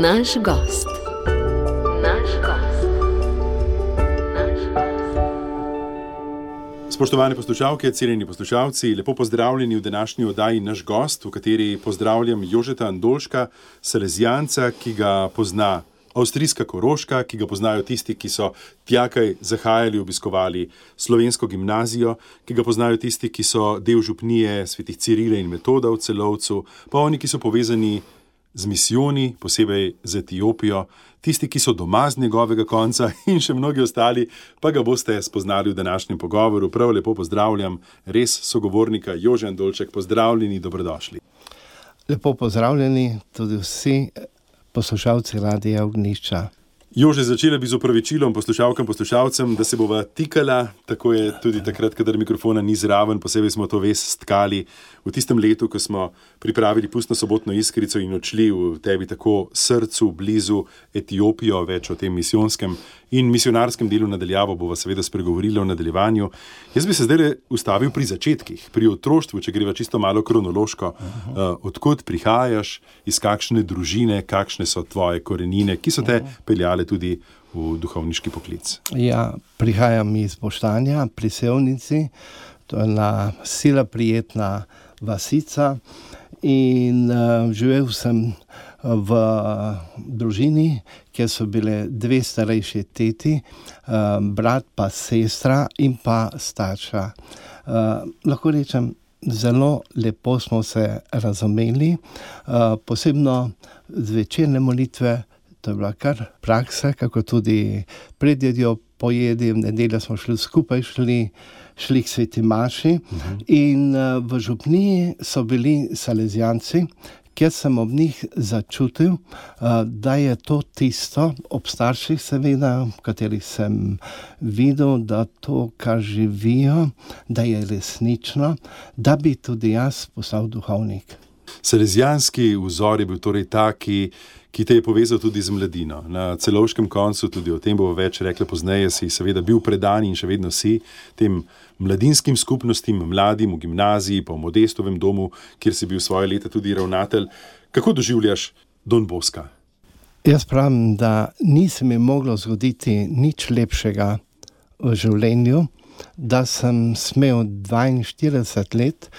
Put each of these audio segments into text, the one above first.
Naš gost. Naš gost. Naš gost. Spoštovane poslušalke, cenjeni poslušalci, lepo pozdravljeni v današnji oddaji Naš gost, v kateri pozdravljam Jožeta Andolška, Salezijanca, ki ga pozna avstrijska koroška, ki ga poznajo tisti, ki so tjakaj zahajali, obiskovali slovensko gimnazijo, ki ga poznajo tisti, ki so del župnije svetih Cirile in Metoda v celovcu, pa oni, ki so povezani z misijoni, posebej z Etiopijo, tisti, ki so doma z njegovega konca in še mnogi ostali, pa ga boste spoznali v današnjem pogovoru. Prav lepo pozdravljam res sogovornika Jožen Dolček, pozdravljeni, dobrodošli. Lepo pozdravljeni tudi vsi poslušalci Radia Ognišča. Jože, začela bi z opravičilom poslušalkam, poslušalcem, da se bova tikala, tako je tudi takrat, kadar mikrofona ni zraven, posebej smo to ves stkali. V tistem letu, ko smo pripravili pustno sobotno iskrico in odšli v tebi tako srcu, blizu Etiopijo, več o tem misijonskem in misionarskem delu nadaljavo bova seveda spregovorila v nadaljevanju. Jaz bi se zdaj ustavil pri začetkih, pri otroštvu, če greva čisto malo kronološko. Uh, odkot prihajaš, iz kakšne družine, kakšne so tvoje korenine, ki so te peljale tudi v duhovniški poklic. Ja, prihajam iz Boštanja, pri Sevnici, to je ena sila prijetna vasica. In uh, živel sem v družini, kjer so bile dve starejši teti, uh, brat pa sestra in pa starša. Uh, lahko rečem, zelo lepo smo se razumeli, posebno zvečerne molitve. To je bila kar praksa, kako tudi predjedjo pojedi, v nedeljo smo šli skupaj, šli, šli k sveti Maši. Uh -huh. In v župniji so bili salezijanci, kjer sem ob njih začutil, uh, da je to tisto, ob starših, seveda, v katerih sem videl, da to, kar živijo, da je resnično, da bi tudi jaz postal duhovnik. Salezijanski vzor je bil torej taki, ki te je povezal tudi z mladino. Na celovškem koncu, tudi o tem bomo več rekli pozneje, si seveda bil predan in še vedno si tem mladinskim skupnostim, mladim v gimnaziji, pa v Modestovem domu, kjer si bil svoje leta tudi ravnatelj. Kako doživljaš Don Boska? Jaz pravim, da ni se mi moglo zgoditi nič lepšega v življenju, da sem smel 42 let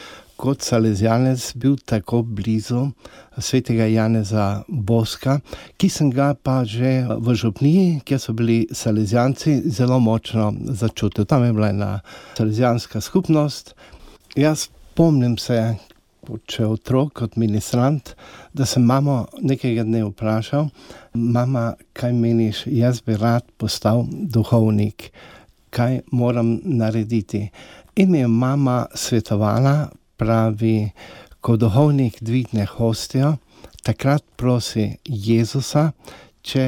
kot Salezijanec bil tako blizu svetega Janeza Boska, ki sem ga pa že v Župniji, kjer so bili Salezijanci, zelo močno začutil. Tam je bila ena Salezijanska skupnost. Jaz spomnim se, če otrok kot ministrant, da sem mamo nekega dne vprašal, mama, kaj meniš, jaz bi rad postal duhovnik, kaj moram narediti. In mi je mama svetovala, pravi, ko duhovnik dvigne hostijo, takrat prosi Jezusa, če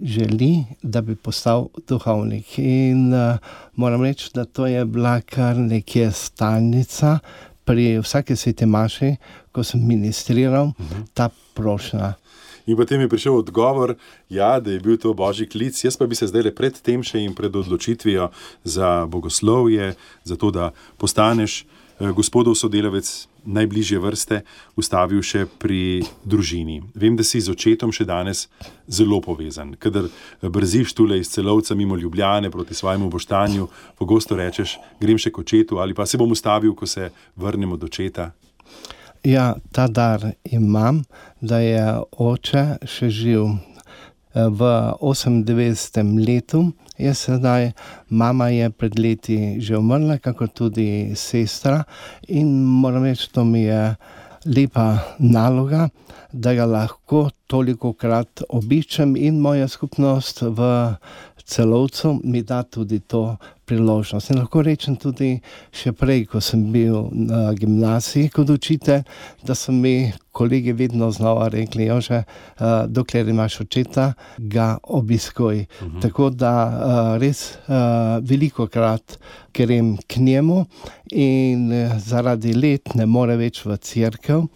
želi, da bi postal duhovnik. In uh, moram reči, da to je bila kar nekje stalnica pri vsake sveti maši, ko sem ministriral uh -huh. ta prošnja. In potem je prišel odgovor, ja, da je bil to božji klic. Jaz pa bi se zdaj pred tem še in pred odločitvijo za bogoslovje, za to, da postaneš gospodov sodelavec najbližje vrste ustavil še pri družini. Vem, da si z očetom še danes zelo povezan. Kadar brziš tule iz celovca mimo Ljubljane proti svojemu boštanju, pogosto rečeš, grem še k očetu ali pa se bom ustavil, ko se vrnemo do očeta. Ja, ta dar imam, da je oče še živ v 98. letu. Je sedaj, mama je pred leti že umrla, kako tudi sestra, in moram reči, to mi je lepa naloga, da ga lahko toliko krat obiščem, in moja skupnost v celovcu mi da tudi to priložnost. In lahko rečem tudi še prej, ko sem bil na gimnaziji kot učitelj, da so mi kolegi vedno znova rekli, že uh, dokler imaš očeta, ga obiskuj. Uh -huh. Tako da uh, res uh, veliko krat grem k njemu in uh, zaradi let ne more več v crkvu.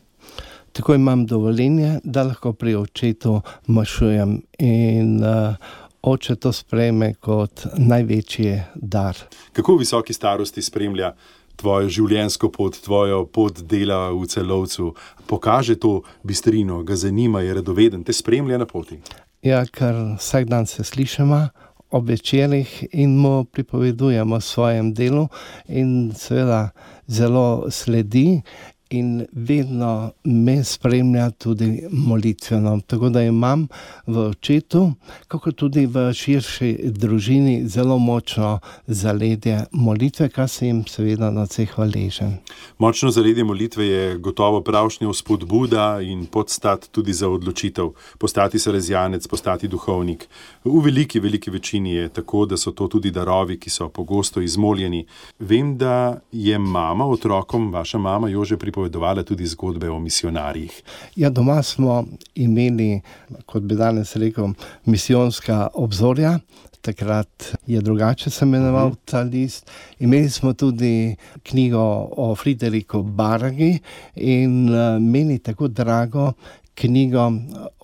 Tako imam dovoljenje, da lahko pri očetu mašujem in uh, oče to sprejme kot največji dar. Kako v visoki starosti spremlja tvojo življenjsko pot, tvojo pot dela v celovcu, pokaže to bistrino, ga zanima, je redoveden, te spremlja na poti. Ja, ker vsak dan se slišimo ob večerih in mu pripovedujemo o svojem delu, in seveda zelo sledi. In vedno me spremlja tudi molitveno. Tako da imam v očetu, kako tudi v širši družini, zelo močno zaledje molitve, kar se jim seveda na vseh hvaležen. Močno zaledje molitve je gotovo pravšnja spodbuda in podstat tudi za odločitev, postati salesianec, postati duhovnik. V veliki, veliki večini je tako, da so to tudi darovi, ki so pogosto izmoljeni. Vem, da je mama otrokom, vaša mama, jo že pripovedala pripovedovala tudi zgodbe o misionarjih. Ja, doma smo imeli, kot bi danes rekel, misijonska obzorja. Takrat je drugače se imenoval uh -huh. ta list. Imeli smo tudi knjigo o Frideriku Baragi in uh, meni tako drago, knjigo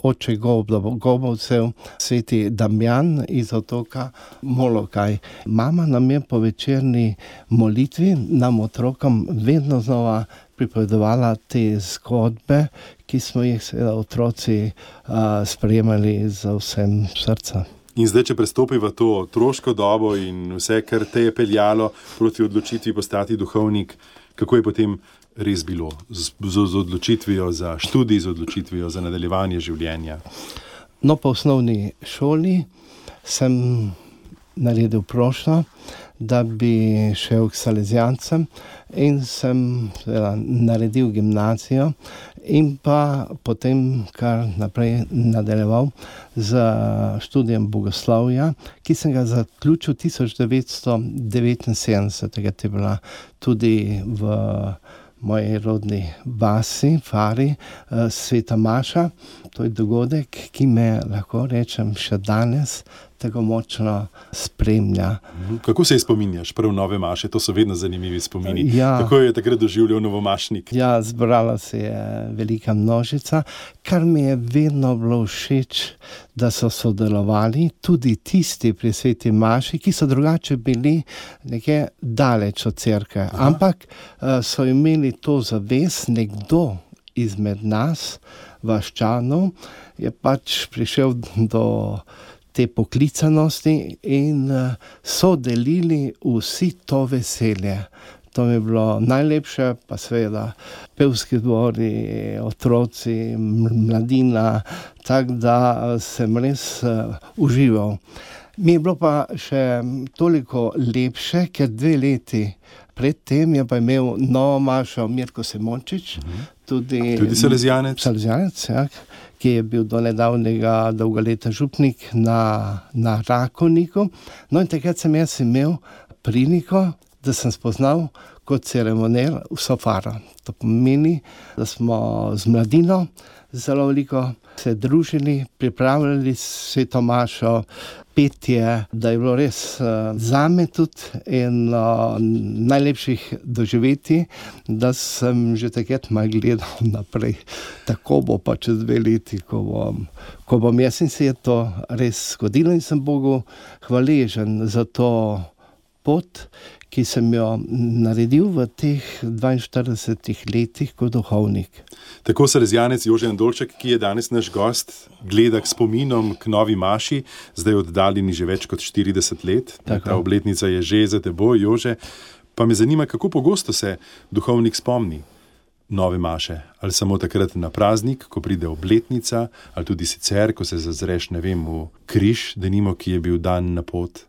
Oče Gobovcev, sveti Damjan iz otoka Molokaj. Mama nam je po večerni molitvi, nam otrokom, vedno znova pripovedovala te zgodbe, ki smo jih, seveda, otroci uh, sprejemali z vsem srcem. In zdaj, če prestopiva to otroško dobo in vse, kar te je peljalo proti odločitvi postati duhovnik, kako je potem res bilo z, z, z odločitvijo za študij, z odločitvijo za nadaljevanje življenja. No, po osnovni šoli sem naredil prošlo, da bi šel k Salezijancem in sem seveda, naredil gimnazijo, in pa potem kar naprej nadaljeval z študijem bogoslovja, ki sem ga zaključil 1979, takrat je bila tudi v moji rodni vasi, Fari, uh, Sveta Maša. To je dogodek, ki me lahko rečem še danes. Tako močno spremlja. Mhm. Kako se spominjaš, prvo nove maše, to so vedno zanimivi spomini. Ja, Kako je takrat doživljal novomašnik? Ja, zbrala se je velika množica, kar mi je vedno bilo všeč, da so sodelovali tudi tisti pri sveti Maši, ki so drugače bili nekje daleč od crkve. Ampak uh, so imeli to zavest, nekdo izmed nas, vaščanov, je pač prišel do te poklicanosti in uh, so delili vsi to veselje. To mi je bilo najlepše, pa seveda pevski dvori, otroci, mladina, tako da sem res uh, užival. Mi je bilo pa še toliko lepše, ker dve leti predtem je pa imel novo mašo Mirko Semončič, tudi, Tudi Salezijanec. Salezijanec ja, ki je bil do nedavnega dolga leta župnik na, na Rakoniku. No in takrat sem jaz imel priliko, da sem spoznal kot ceremonial vso faro. To pomeni, da smo z mladino zelo veliko se družili, pripravljali sveto mašo, petje, da je bilo res uh, za me tudi eno uh, najlepših doživeti, da sem že takrat malo gledal naprej. Tako bo pa čez dve leti, ko bom, ko bom jaz in se je to res zgodilo in sem Bogu hvaležen za to pot, ki sem jo naredil v teh 42 letih kot duhovnik. Tako se rezijanec Jože Andolček, ki je danes naš gost, gleda k spominom k novi Maši, zdaj oddaljeni že več kot 40 let. Tako. Ta obletnica je že za teboj, Jože. Pa me zanima, kako pogosto se duhovnik spomni nove Maše. Ali samo takrat na praznik, ko pride obletnica, ali tudi sicer, ko se zazreš, ne vem, v križ, denimo, ki je bil dan na pot.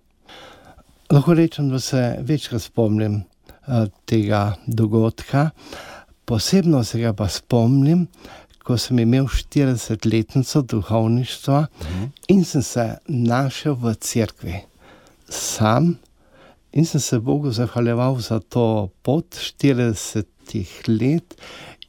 Lahko rečem, da se večkrat spomnim uh, tega dogodka. Posebno se ga pa spomnim, ko sem imel 40-letnico duhovništva in sem se našel v cerkvi, sam in sem se Bogu zahvaljeval za to pot 40 let.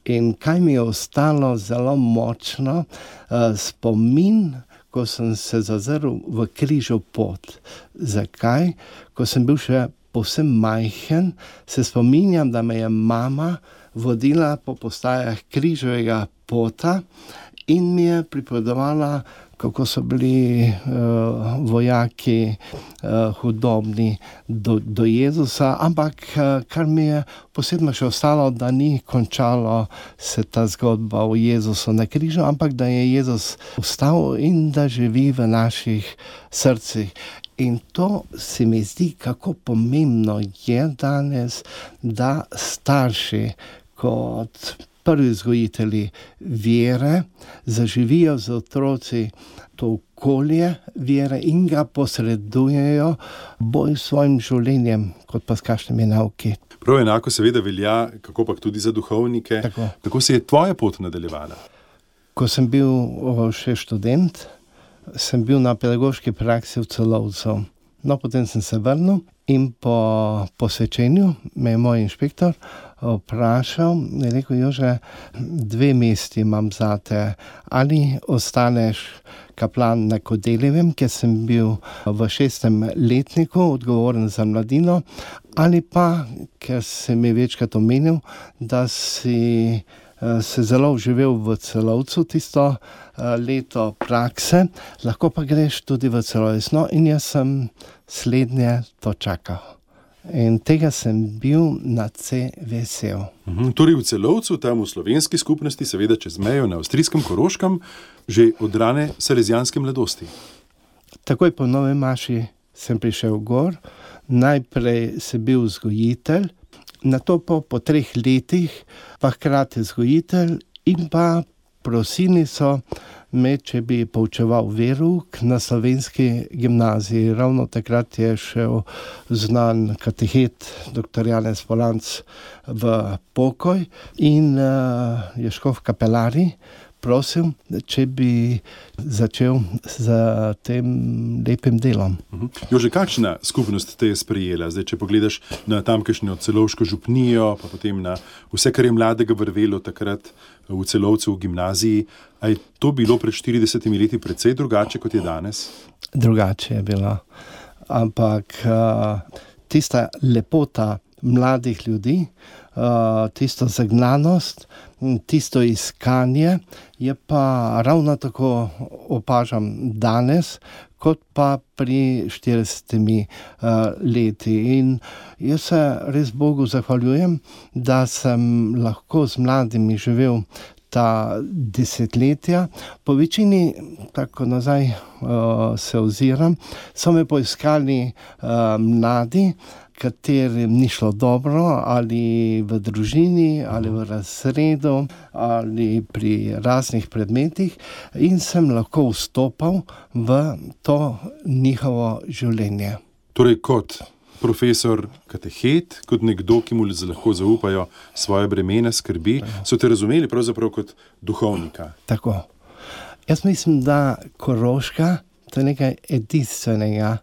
In kaj mi je ostalo zelo močno, uh, spomin, ko sem se zazrl v križo pot. Zakaj? Ko sem bil še povsem majhen, se spominjam, da me je mama vodila po postajah križovega pota in mi je pripovedovala kako so bili uh, vojaki uh, hudobni do, do Jezusa, ampak uh, kar mi je posebno še ostalo, da ni končalo se ta zgodba o Jezusu na križu, ampak da je Jezus vstal in da živi v naših srcih. In to se mi zdi, kako pomembno je danes, da starši kot prvi vzgojitelji vere zaživijo z otroci to okolje vere in ga posredujejo bolj svojim življenjem, kot pa s kakšnimi nauki. Prav enako seveda velja, kako pa tudi za duhovnike. Tako. Kako se je tvoja pot nadaljevala? Ko sem bil še študent, sem bil na pedagoški praksi v celovcu. No, potem sem se vrnil in po posvečenju me je moj inšpektor vprašal, je rekel, Jože, dve mesti imam za te, ali ostaneš kaplan na Kodeljevem, ker sem bil v šestem letniku odgovoren za mladino, ali pa, ker si mi večkrat omenil, da si eh, se zelo uživel v celovcu tisto eh, leto prakse, lahko pa greš tudi v celovec. No, in jaz sem slednje to čakal. In tega sem bil na C vesel. Mhm. Torej v celovcu, tam v slovenski skupnosti, seveda čez mejo na avstrijskem Koroškem, že od rane salezijanske mladosti. Takoj po novem maši sem prišel gor, najprej sem bil vzgojitelj, na to po, po treh letih pa hkrati vzgojitelj in pa prosili so me, če bi poučeval veruk na slovenski gimnaziji. Ravno takrat je šel znan katehet dr. Janez Polanc v pokoj in uh, je šel v kapelari. Prosim, če bi začel z tem lepim delom. Jo, že kakšna skupnost te je sprejela? Zdaj, če pogledaš na tamkajšnjo celovško župnijo, pa potem na vse, kar je mladega vrvelo takrat v celovcu v gimnaziji, je to bilo pred 40 leti precej drugače kot je danes? Drugače je bilo. Ampak uh, tista lepota mladih ljudi, uh, tisto zagnanost, tisto iskanje, je pa ravno tako opažam danes, kot pa pri 40 uh, leti. In jaz se res Bogu zahvaljujem, da sem lahko z mladimi živel. Ta desetletja, po večini, tako nazaj uh, se oziram, so me poiskali uh, mladi, katerim ni šlo dobro, ali v družini, ali v razredu, ali pri raznih predmetih, in sem lahko vstopal v to njihovo življenje. Torej, kot profesor, katehet, kot nekdo, ki mu lahko zaupajo svoje bremena, skrbi, so te razumeli pravzaprav kot duhovnika. Tako. Jaz mislim, da koroška to je nekaj edinstvenega.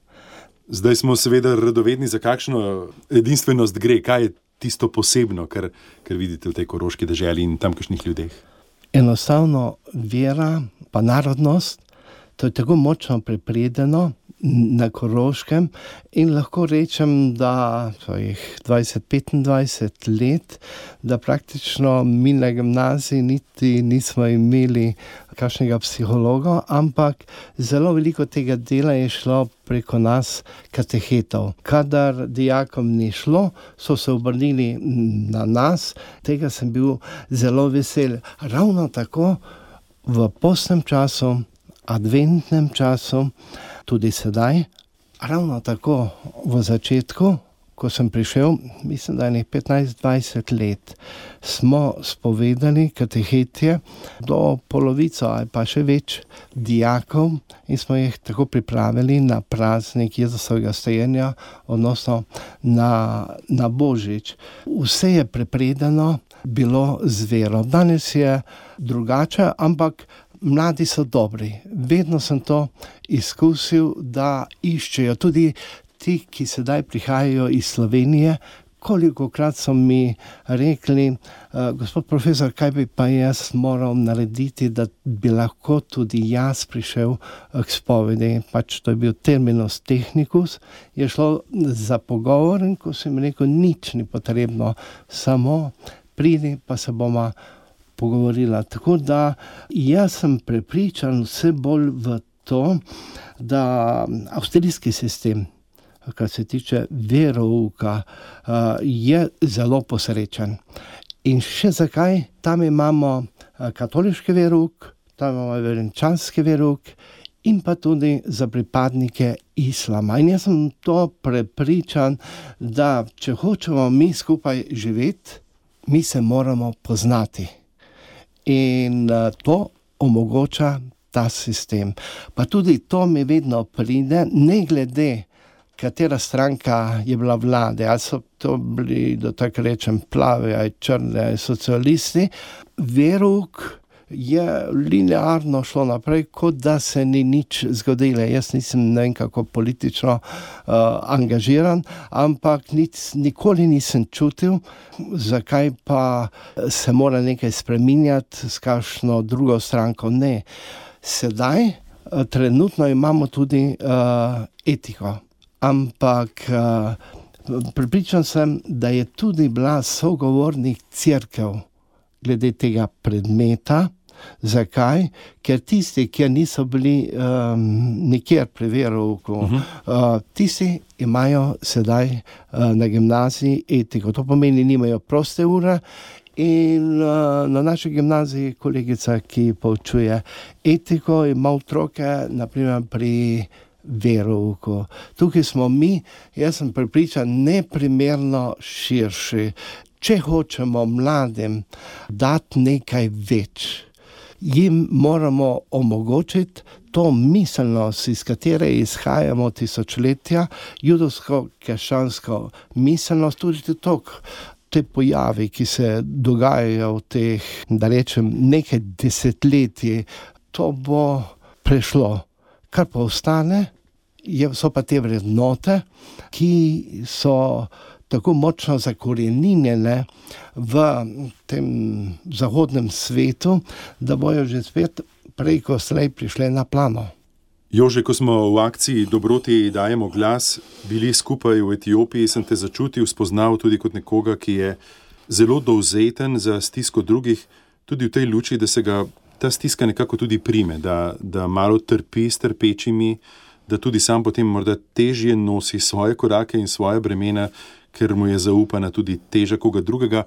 Zdaj smo seveda radovedni, za kakšno edinstvenost gre, kaj je tisto posebno, kar, kar vidite v tej koroški državi in tamkajšnjih ljudeh. Enostavno vera, pa narodnost, to je tako močno prepredeno na koroškem. In lahko rečem, da je 20-25 let, da praktično mi na gimnaziji niti nismo imeli kakšnega psihologa, ampak zelo veliko tega dela je šlo preko nas, katehetov. Kadar dijakom ni šlo, so se obrnili na nas, tega sem bil zelo vesel. Ravno tako v postnem času, adventnem času tudi sedaj. Ravno tako v začetku, ko sem prišel, mislim, da je 15-20 let, smo spovedali katehetje do polovice ali pa še več dijakov in smo jih tako pripravili na praznik Jezusovega stajenja, odnosno na, na Božič. Vse je prepredeno bilo z vero. Danes je drugače, ampak mladi so dobri. Vedno sem to izkusil, da iščejo tudi ti, ki sedaj prihajajo iz Slovenije. Koliko krat so mi rekli, uh, gospod profesor, kaj bi pa jaz moral narediti, da bi lahko tudi jaz prišel k spovedi. Pač to je bil terminus technicus, je šlo za pogovor in ko sem rekel, nič ni potrebno, samo pridi, pa se bomo pogovorila. Tako da jaz sem prepričan vse bolj v to, da avstrijski sistem, kar se tiče verouka, je zelo posrečen. In še zakaj? Tam imamo katoliški verouk, tam imamo verenčanski verouk in pa tudi za pripadnike islama. In jaz sem to prepričan, da če hočemo mi skupaj živeti, mi se moramo poznati. In to omogoča ta sistem. Pa tudi to mi vedno pride, ne glede, katera stranka je bila vlade, ali so to bili, da tako rečem, plave ali črne socialisti. Veruk je linearno šlo naprej, kot da se ni nič zgodilo. Jaz nisem ne vem kako politično uh, angažiran, ampak nic, nikoli nisem čutil, zakaj pa se mora nekaj spremenjati s kakšno drugo stranko. Ne. Sedaj, uh, trenutno imamo tudi uh, etiko. Ampak uh, pripričan sem, da je tudi bila sogovornik crkv glede tega predmeta. Zakaj? Ker tisti, ki niso bili um, nikjer pri verovku, uh -huh. uh, tisti imajo sedaj uh, na gimnaziji etiko. To pomeni, da nimajo proste ure. In uh, na naši gimnaziji, kolegica, ki poučuje etiko, ima otroke, naprimer pri verovku. Tukaj smo mi, jaz sem pripričan, neprimerno širši. Če hočemo mladim dati nekaj več, jim moramo omogočiti to miselnost, iz katere izhajamo tisočletja, judovsko-krščansko miselnost, tudi to. Te pojavi, ki se dogajajo v teh, da rečem, nekaj desetletij, to bo prešlo, kar pa ostane, so pa te vrednote, ki so tako močno zakorenjene v tem zahodnem svetu, da bojo že spet prej, ko slej prišle na plano. Jože, ko smo v akciji Dobroti dajemo glas, bili skupaj v Etiopiji, sem te začutil, spoznal tudi kot nekoga, ki je zelo dovzeten za stisko drugih, tudi v tej luči, da se ga ta stiska nekako tudi prime, da, da malo trpi s trpečimi da tudi sam potem morda težje nosi svoje korake in svoje bremena, ker mu je zaupana tudi teža koga drugega.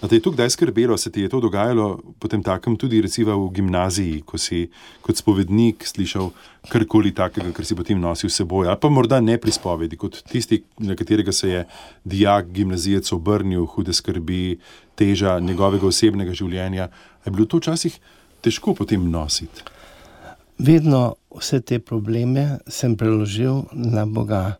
A te je to kdaj skrbelo, se ti je to dogajalo potem takem tudi recimo v gimnaziji, ko si kot spovednik slišal karkoli takega, kar si potem nosil s seboj, ali pa morda ne pri spovedi, kot tisti, na katerega se je dijak gimnazijec obrnil, hude skrbi, teža njegovega osebnega življenja. Je bilo to včasih težko potem nositi? vedno vse te probleme sem preložil na Boga.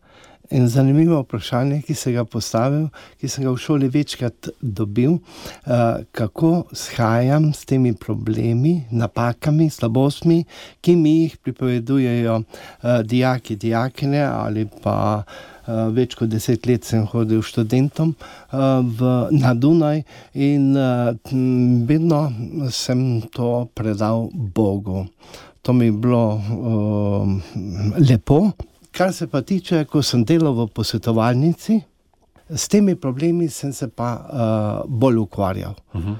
In zanimivo vprašanje, ki sem ga postavil, ki sem ga v šoli večkrat dobil, uh, kako shajam s temi problemi, napakami, slabostmi, ki mi jih pripovedujejo uh, dijaki, dijakine ali pa. Uh, več kot deset let sem hodil študentom v, na Dunaj in vedno sem to predal Bogu to mi je bilo uh, lepo. Kar se pa tiče, ko sem delal v posvetovalnici, s temi problemi sem se pa uh, bolj ukvarjal. Uh -huh.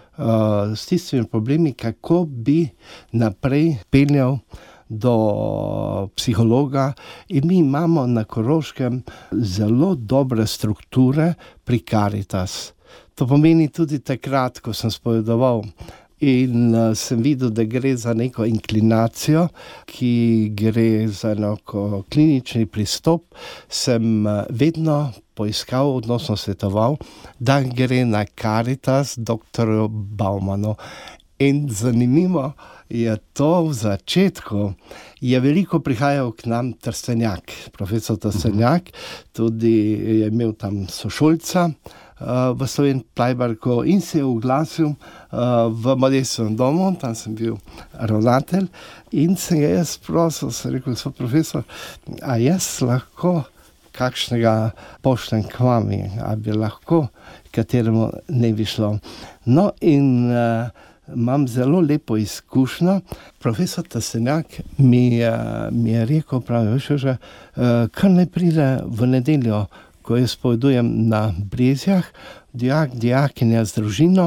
uh, s tistimi problemi, kako bi naprej peljal do psihologa. In mi imamo na Koroškem zelo dobre strukture pri Karitas. To pomeni tudi takrat, ko sem spovedoval In uh, sem videl, da gre za neko inklinacijo, ki gre za neko klinični pristop. Sem uh, vedno poiskal, odnosno svetoval, da gre na karitas dr. Baumanu. In zanimivo je to v začetku. Je veliko prihajal k nam Trstenjak, profesor Trstenjak, tudi je imel tam sošolca v Sloveniji, Plajbarko, in se je oglasil uh, v Modestovem domu, tam sem bil ravnatelj. In sem ga jaz prosil, sem rekel, so profesor, a jaz lahko kakšnega pošten k vami, a bi lahko, kateremu ne bi šlo. No, in uh, imam zelo lepo izkušnjo. Profesor Tasenjak mi, uh, mi je rekel, pravi, že, uh, kar ne pride v nedeljo ko jaz povedujem na Brezjah, dijak, dijakinja z družino,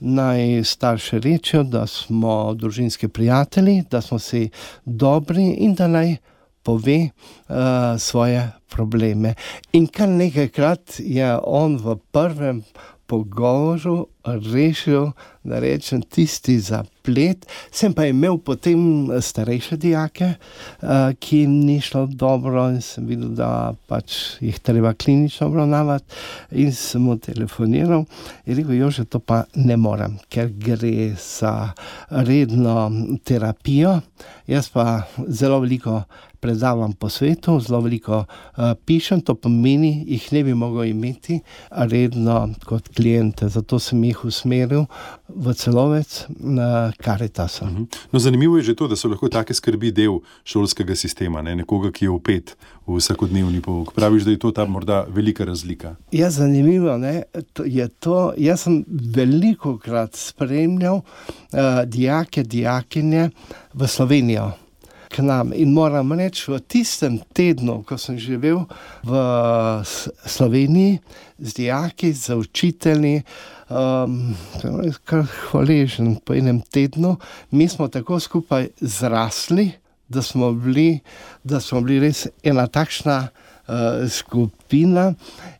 naj starše rečejo, da smo družinski prijatelji, da smo si dobri in da naj pove uh, svoje probleme. In kar nekajkrat je on v prvem pogovoru rešil, da rečem, tisti zaplet. Sem pa imel potem starejše dijake, uh, ki jim ni šlo dobro in sem videl, da pač jih treba klinično obravnavati. In sem mu telefoniral in rekel, že to pa ne morem, ker gre za redno terapijo. Jaz pa zelo veliko predavam po svetu, zelo veliko uh, pišem, to pomeni, jih ne bi mogel imeti redno kot klijente. Zato sem jih usmeril v celovec na Karitasa. Mhm. No, zanimivo je že to, da so lahko take skrbi del šolskega sistema, ne? nekoga, ki je upet v vsakodnevni pouk. Praviš, da je to ta morda velika razlika. Ja, zanimivo ne? je to. Jaz sem veliko krat spremljal uh, dijake, dijakinje v Slovenijo k nam. In moram reči, v tistem tednu, ko sem živel v Sloveniji z dijaki, z učitelji, um, kar hvaležen po enem tednu, mi smo tako skupaj zrasli, da smo bili, da smo bili res ena takšna. Uh, skupina,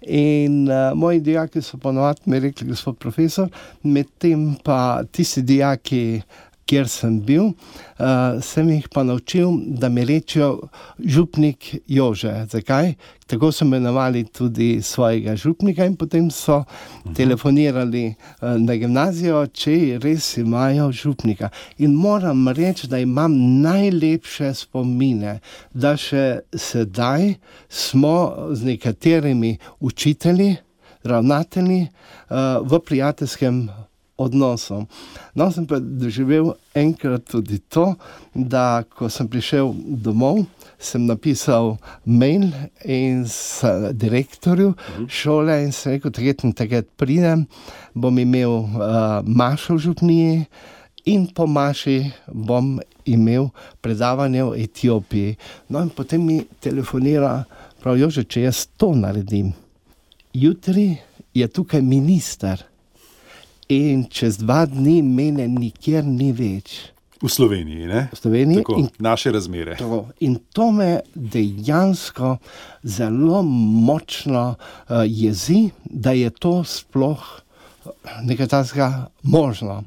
in uh, moji dijaki so ponovadi rekli, gospod profesor, medtem pa tisti dijaki, kjer sem bil, uh, sem jih pa naučil, da mi rečejo župnik Jože. Zakaj? Tako so imenovali tudi svojega župnika, in potem so -huh. telefonirali uh, na gimnazijo, če res imajo župnika. In moram reči, da imam najlepše spomine, da še sedaj smo z nekaterimi učitelji, ravnatelji uh, v prijateljskem odnosom. No, sem pa doživel enkrat tudi to, da ko sem prišel domov, sem napisal mail in s direktorju šole in sem rekel, takrat in takrat pridem, bom imel uh, mašo v župniji in po maši bom imel predavanje v Etiopiji. No in potem mi telefonira, pravijo, že če jaz to naredim. Jutri je tukaj minister in čez dva dni mene nikjer ni več. V Sloveniji, ne? V Sloveniji Tako, in, naše razmere. to, in to me dejansko zelo močno uh, jezi, da je to sploh nekaj takega možno.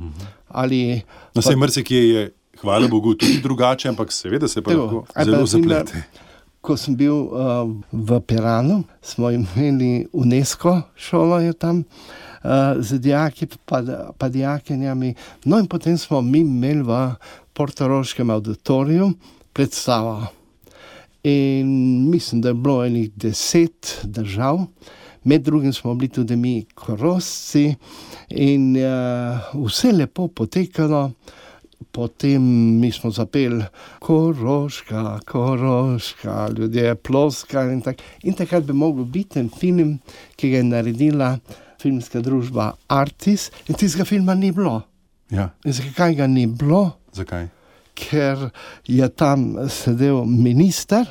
Ali, No, vse mrsikje je, hvala Bogu, tudi drugače, ampak seveda se pa Tako, lahko zelo zaplete. Ko sem bil uh, v Piranu, smo imeli UNESCO šolo tam. Uh, z dijaki, pa, pa dijakinjami. No, in potem smo mi imeli v Portoroškem auditoriju predstavo. In mislim, da je bilo enih deset držav, med drugim smo bili tudi mi, korosci, in uh, vse lepo potekalo. Potem mi smo zapeli, koroška, koroška, ljudje ploskali. In, tak. in takrat bi mogel biti en film, ki ga je naredila filmska družba Artis, in tistega filma ni bilo. Ja, In zakaj ga ni bilo? zakaj? Ker je tam sedel minister,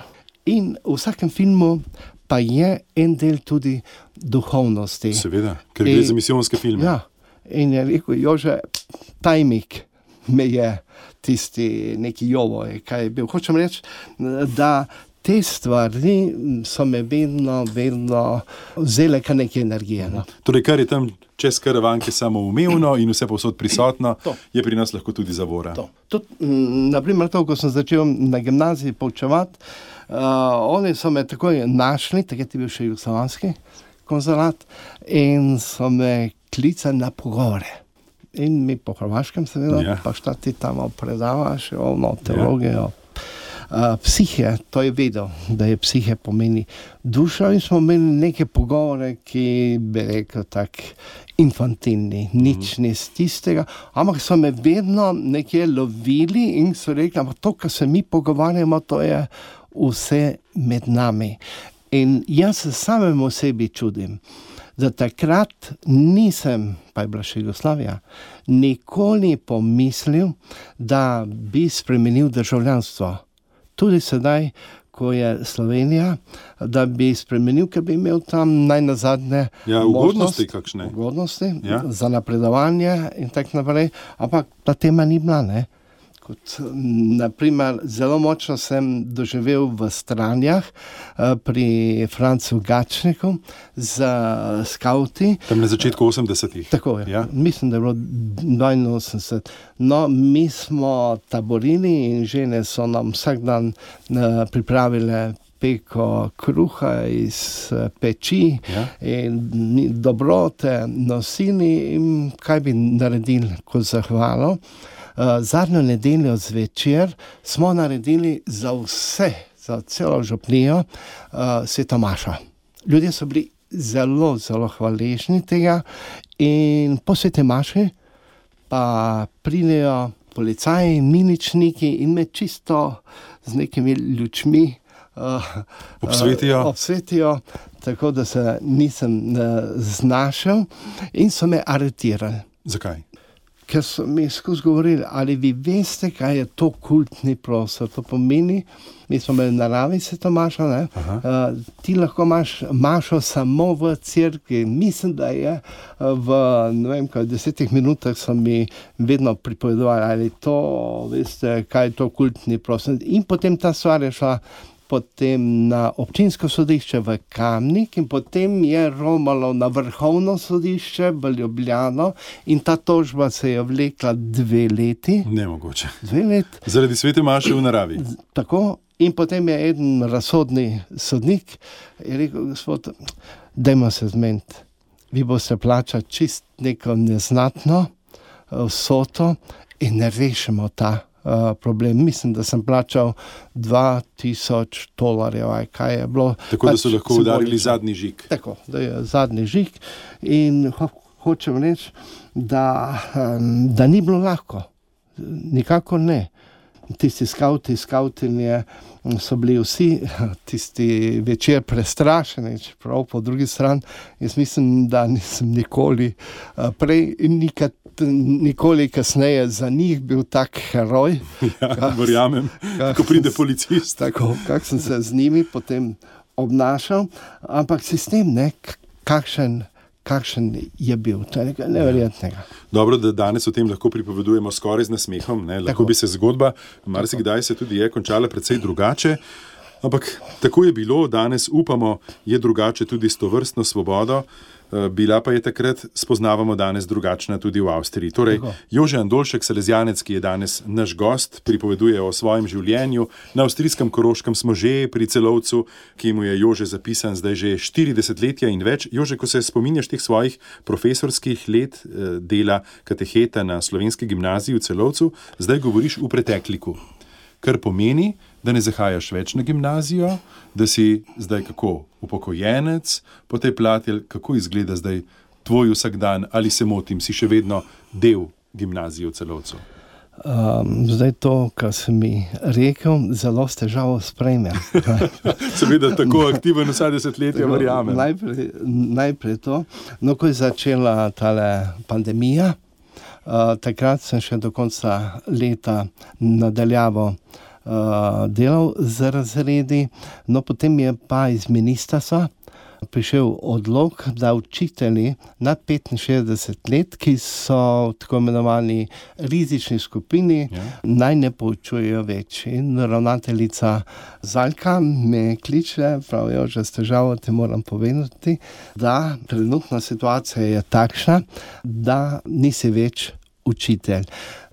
in v vsakem filmu pa je en del tudi duhovnosti. Seveda, ker gre In- za misijonske filme. Ja, in je rekel, Jože, tajmik me je tisti neki jovo, kaj je bil. Hočem reči, da te stvari so me vedno, vedno vzele kar nekaj energije. No. Torej, kar je tam čez karavanke samoumevno in vse povsod prisotno, To. je pri nas lahko tudi zavora. To. Tudi, mm, naprimer, to, ko sem začel na gimnaziji poučevati, uh, oni so me takoj našli, takrat je bil še jugoslovanski konzulat, in so me klicali na pogovore. In mi po Hrvaškem, seveda, Ja. ja. pa šta ti tam predavaš, ono, teologijo. Uh, psihe, to je vedel, da je psihe pomeni duša, in smo imeli neke pogovore, ki bi rekel tako infantilni, nič ni iz tistega, ampak so me vedno nekje lovili in so rekli, da to, kar se mi pogovarjamo, to je vse med nami. In jaz se samemu sebi čudim, da takrat nisem, pa je bila še Jugoslavija, nikoli pomislil, da bi spremenil državljanstvo. Tudi sedaj, ko je Slovenija, da bi spremenil, ker bi imel tam naj na zadnje Ja, ugodnosti kakšne. ugodnosti Ja. za napredovanje in tako naprej, ampak ta tema ni bila. Ne? Kot, m, naprimer, zelo močno sem doživel v Stranjah eh, pri Francu Gačniku z skauti. Tam na začetku 80-ih. Tako je. Ja. Mislim, da je bilo 82. No, mi smo taborili in žene so nam vsak dan uh, pripravile peko kruha iz uh, peči Ja. in dobrote nosili in kaj bi naredili kot zahvalo. Uh, zadnjo nedeljo zvečer smo naredili za vse, za celo župnijo, uh, svetomašo. Ljudje so bili zelo, zelo hvaležni tega in po svetomaši pa pridejo policaji, miličniki in me čisto z nekimi lučmi uh, Obsvetijo. Uh, obsvetijo, tako da se nisem uh, znašel in so me aretirali. Zakaj? Ker so mi skozi govorili, ali vi veste, kaj je to kultni prostor. To pomeni, mi smo imeli naravi se to mašo, ne? Aha. Uh, ti lahko imaš mašo samo v cerkvi. Mislim, da je v vem, kaj, desetih minutah so mi vedno pripovedovali, ali to veste, kaj je to kultni prostor. In potem ta stvar je šla potem na občinsko sodišče v Kamnik in potem je romalo na vrhovno sodišče v Ljubljano in ta tožba se je vlekla dve leti. Nemogoče. Dve leti. Zaradi svete maše v naravi. Tako, in potem je en razsodni sodnik rekel: Gospod, dajmo se zmeniti. Vi boste plačali čist neko neznatno eh, vsoto in ne rešimo ta problem. Mislim, da sem plačal 2000 dolarjev, kaj je bilo. Tako da so Pač lahko udarili simbolično. zadnji žig. Tako, da je zadnji žig. In ho, hočem reči, da, da ni bilo lahko, nikakor ne. Tisti skavti, skavtinje m, so bili vsi tisti večer prestrašeni, čeprav po drugi strani jaz mislim, da nisem nikoli eh, prej in nikad, nikoli kasneje za njih bil tak heroj. Ja, verjamem, ko pride policist. Tako, kako sem se z njimi potem obnašal, ampak sistem, ne, kakšen, kakšen je bil, to je nekaj neverjetnega. Dobro, da danes o tem lahko pripovedujemo skoraj z nasmehom. Ne? Lahko Tako. bi se zgodba, marsikdaj se tudi je končala precej drugače. Ampak tako je bilo, danes upamo, je drugače tudi s to vrstno svobodo. Eh, Bila pa je takrat, spoznavamo danes drugačna tudi v Avstriji. Torej, Tako. Jože Andolšek, Salezjanec, ki je danes naš gost, pripoveduje o svojem življenju. Na avstrijskem Koroškem smo že pri celovcu, ki mu je Jože zapisan zdaj že 40 letja in več. Jože, ko se spominjaš teh svojih profesorskih let eh, dela kateheta na slovenski gimnaziji v celovcu, zdaj govoriš v pretekliku. Kar pomeni, da ne zahajaš več na gimnazijo, da si zdaj kako upokojenec po tej plati, kako izgleda zdaj tvoj vsakdan, ali se motim, si še vedno del gimnazije v celovcu. Um, zdaj to, kar sem mi rekel, zelo s težavo sprejmem. Seveda, tako aktiven vsa desetletja, verjamem. Najprej, najprej to, no, ko je začela ta pandemija, uh, takrat sem še do konca leta nadaljeval uh, delal z razredi, no potem je pa iz ministrstva prišel odlog, da učitelji nad 65 let, ki so v tako imenovani rizični skupini, Ja. naj ne poučujejo več. In ravnateljica Zalka me kliče, pravijo, že s težavo ti moram povedati, da trenutna situacija je takšna, da nisi več učitelj.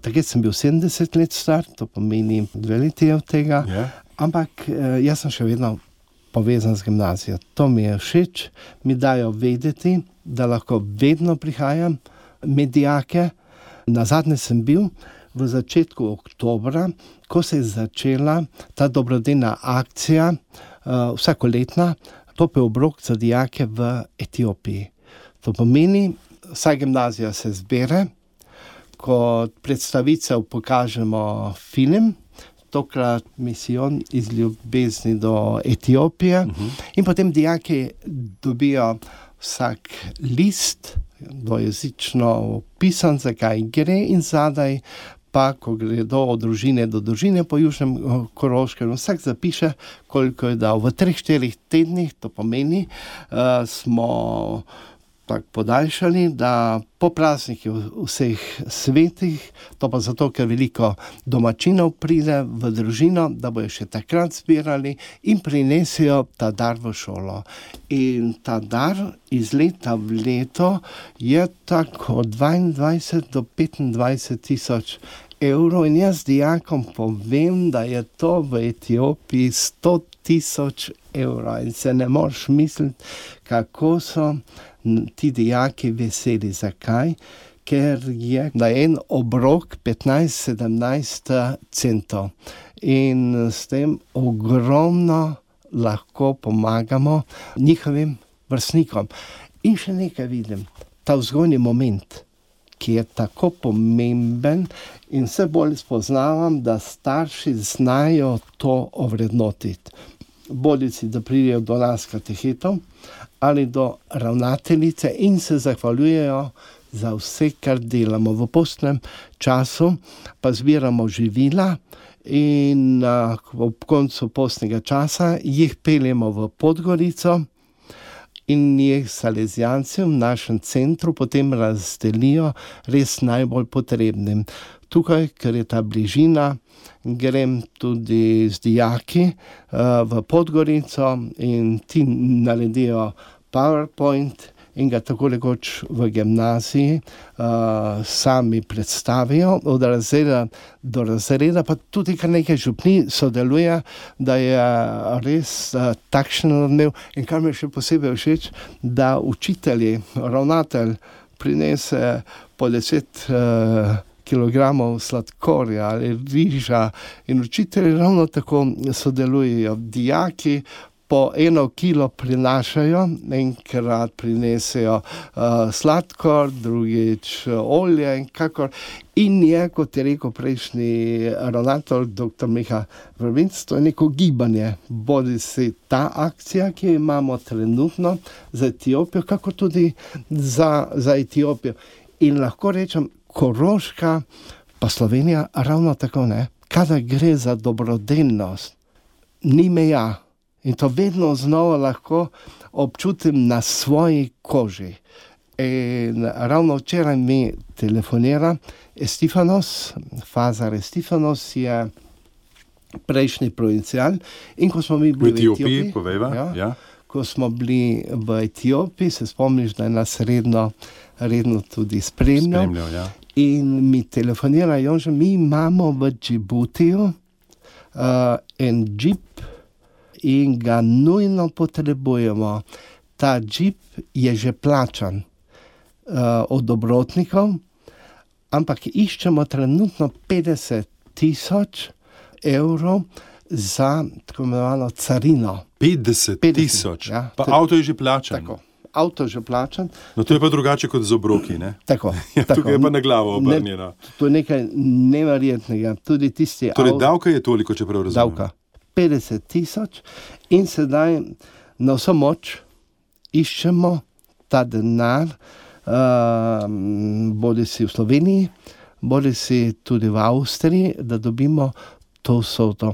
Takrat sem bil 70 let star, to pomeni dve leti od tega, Ja. ampak eh, jaz sem še vedno povezan z gimnazijo. To mi je všeč, mi dajo vedeti, da lahko vedno prihajam med dijake. Na zadnje sem bil v začetku oktobra, ko se je začela ta dobrodelna akcija, uh, vsakoletna, topel obrok za dijake v Etiopiji. To pomeni, vsa gimnazija se zbere, kot predstavitev pokažemo film, tokrat misijon iz ljubezni do Etiopije, uh -huh. in potem dijaki dobijo vsak list, dvojezično opisan, zakaj gre, in zadaj pa ko gredo od družine do družine po Južnem eh, Koroškem, vsak zapiše, koliko je dal. V treh, štirih tednih, to pomeni, uh, smo tako podaljšali, da po praznikih vseh svetih, to pa zato, ker veliko domačinov pride v družino, da bojo še takrat zbirali in prinesijo ta dar v šolo. In ta dar iz leta v leto je tako od 22 do 25 tisoč. Euro in jaz dijakom povem, da je to v Etiopiji 100 tisoč evrov in se ne moreš misliti, kako so ti dijaki veseli. Zakaj? Ker je na en obrok 15-17 centov in s tem ogromno lahko pomagamo njihovim vrstnikom. In še nekaj vidim, ta vzgojni moment, ki je tako pomemben, in vse bolj spoznavam, da starši znajo to ovrednotiti. Bodici, da pridejo do nas katehetov, ali do ravnateljice in se zahvaljujejo za vse, kar delamo v postnem času, pa zbiramo živila. In uh, ob koncu postnega časa jih peljemo v Podgorico in jih Salezijanci v našem centru potem razdelijo res najbolj potrebnim. Tukaj, ker je ta bližina, grem tudi z dijaki uh, v Podgorico in ti naredijo PowerPoint. In ga tako rekoč v gimnaziji uh, sami predstavijo, od razreda do razreda, pa tudi kar nekaj župni sodeluje, da je res uh, takšen odmev. In kar mi še posebej všeč, da učitelji, ravnatelj prinese po deset. Uh, kilogramov sladkorja ali riža, in učitelji ravno tako sodelujejo. Dijaki po eno kilo prinašajo, enkrat prinesejo uh, sladkor, drugič uh, olje in kakor. In je, kot je rekel prejšnji ravnatelj, dr. Miha Vrvinc, to je neko gibanje. Bodi si ta akcija, ki jo imamo trenutno za Etiopijo, kako tudi za, za Etiopijo. In lahko rečem, Koroška, pa Slovenija, ravno tako ne. Kadar gre za dobrodelnost, ni meja in to vedno znova lahko občutim na svoji koži. In ravno včeraj mi telefonira Estefanos, Fazar Estefanos je prejšnji provincial. In ko smo mi bili v Etiopiji, povejva. Ja, ja. Ko smo bili v Etiopiji, se spomniš, da je nas redno, redno tudi spremljal. Spremljal, ja. In mi telefonirajo, že mi imamo v Džibutiju uh, en džip in ga nujno potrebujemo. Ta džip je že plačan uh, od dobrotnikov, ampak iščemo trenutno 50 tisoč evrov za tako imenovano carino. 50 tisoč, ja. pa avto je že plačan. Avto že plačan. No, to je pa drugače kot z obroki. Tako, ja, tako. Tukaj je pa na glavo obrnjeno. Ne, to je nekaj neverjetnega. Tudi tisti, torej, davka je toliko, če prav razumem. Davka 50 tisoč in sedaj na vso moč iščemo ta denar, uh, bodi si v Sloveniji, bodi si tudi v Avstriji, da dobimo to vsoto.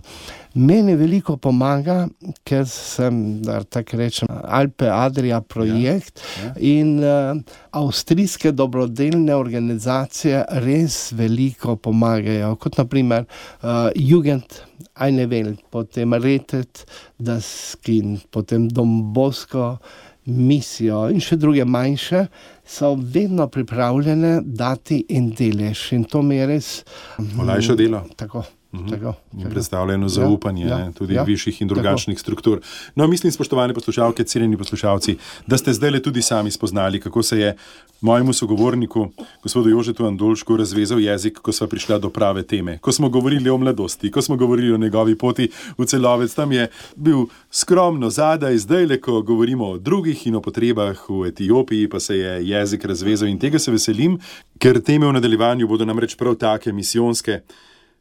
Meni veliko pomaga, ker sem, da tako rečem, Alpe Adria projekt ja, ja. in uh, avstrijske dobrodelne organizacije res veliko pomagajo, kot naprimer uh, Jugend, Eine Welt, potem Retet, Daskin, potem Dombosko. Misijo in še druge manjše, so vedno pripravljene dati en delež, in to mi je res. Olajša delo. Tako. Tako, tako. Predstavljeno ja, zaupanje ja, ja, tudi ja, višjih in drugačnih tako. struktur. No, mislim, spoštovane poslušalke, cenjeni poslušalci, da ste zdaj le tudi sami spoznali, kako se je mojemu sogovorniku, gospodu Jožetu Andolšku, razvezal jezik, ko smo prišli do prave teme. Ko smo govorili o mladosti, ko smo govorili o njegovi poti v celovec, tam je bil skromno zadaj, zdaj le, ko govorimo o drugih in o potrebah v Etiopiji, pa se je jezik razvezal in tega se veselim, ker teme v nadaljevanju bodo namreč prav take misijonske.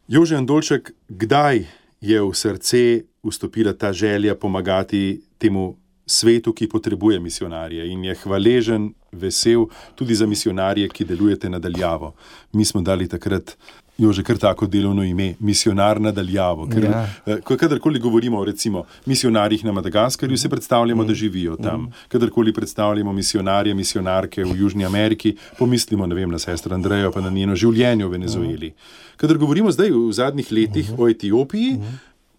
Jože Andolček, kdaj je v srce vstopila ta želja pomagati temu svetu, ki potrebuje misionarje in je hvaležen, vesel tudi za misionarje, ki delujete nadaljavo. Mi smo dali takrat. Jo že kar tako delovno ime, misionar nadaljavo. Ker, Ja. eh, ko- kadarkoli govorimo o misionarjih na Madagaskarju, se predstavljamo, da živijo tam. Kadarkoli predstavljamo misionarje, misionarke v Južni Ameriki, pomislimo vem, na sestro Andrejo, pa na njeno življenje v Venezueli. Kadar govorimo zdaj v zadnjih letih o Etiopiji,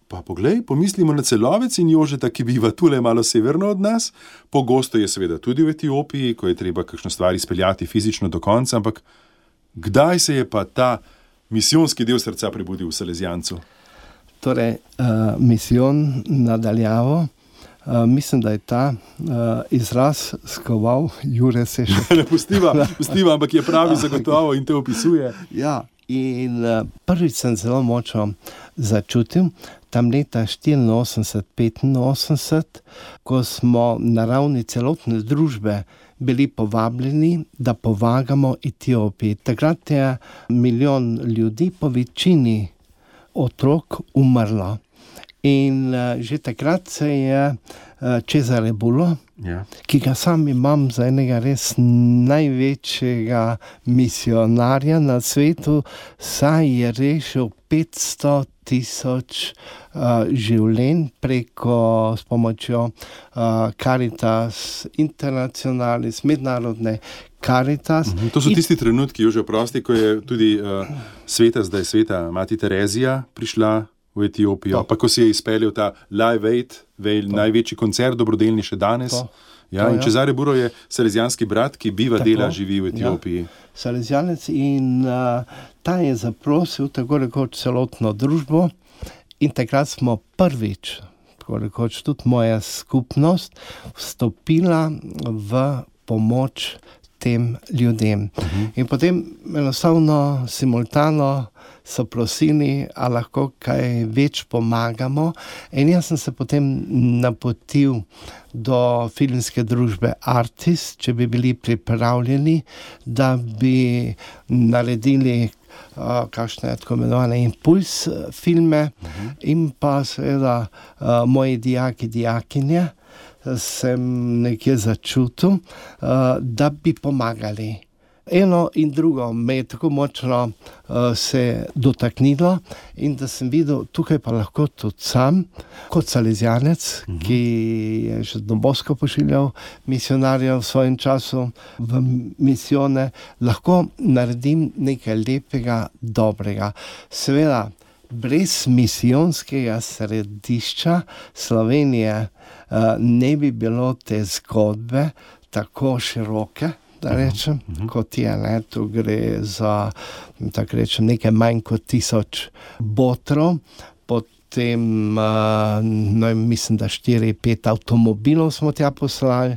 pa poglej, pomislimo na celovec in Jožeta, ki biva tule malo severno od nas. Pogosto je seveda tudi v Etiopiji, ko je treba kakšno stvar izpeljati fizično do konca, ampak kdaj se je pa ta misijonski del srca prebudil v Salezijancu? Torej, uh, misijon nadaljavo. Uh, mislim, da je ta uh, izraz skoval Jure Sešek. Ne pustiva, pustiva, ampak je pravi zagotovo in te opisuje. Ja, in uh, prvič sem zelo močno začutil, tam leta 84-85, ko smo na ravni celotne družbe bili povabljeni, da pomagamo Etiopiji. Takrat je milijon ljudi, po večini otrok, umrlo. In uh, že takrat se je uh, Cezare Bulo, Ja. ki ga sam imam za enega res največjega misionarja na svetu, saj je rešil 500 tisoč življenj preko s pomočjo uh, Caritas Internationalis, mednarodne Caritas. Mhm, To so tisti trenutki, že oprosti, ko je tudi uh, sveta, zdaj sveta, mati Terezija prišla v Etiopijo, To. pa ko si je izpeljal ta Live Aid, vel, največji koncert, dobrodelni še danes. To. Ja, To, ja. Čezare Buro je salezijanski brat, ki biva, Tako, dela, živi v ja. Etiopiji. Salesijanec in uh, ta je zaprosil tako rekoč celotno družbo, in takrat smo prvič, tako rekoč tudi moja skupnost, vstopila v pomoč tem ljudem. Uh -huh. In potem enostavno, simultano so prosili, ali lahko kaj več pomagamo. In jaz sem se potem napotil do filmske družbe Artis, če bi bili pripravljeni, da bi naredili kakšne tako imenovane impuls eh, filme, uh -huh. in pa seveda uh, moji dijaki, dijakinje. Sem nekje začutil, uh, da bi pomagali. Eno in drugo me je tako močno uh, se dotaknilo, in da sem videl, tukaj pa lahko tudi sam, kot salezijanec, uh -huh. ki je že dobosko pošiljal misionarje v svojem času v misijone, lahko naredim nekaj lepega, dobrega. Seveda, brez misijonskega središča Slovenije uh, ne bi bilo te zgodbe tako široke da rečem, uh -huh. kot je. Ne? Tu gre za rečem, nekaj manj kot tisoč botrov, potem uh, no, mislim, da 4-5 avtomobilov smo tja poslali.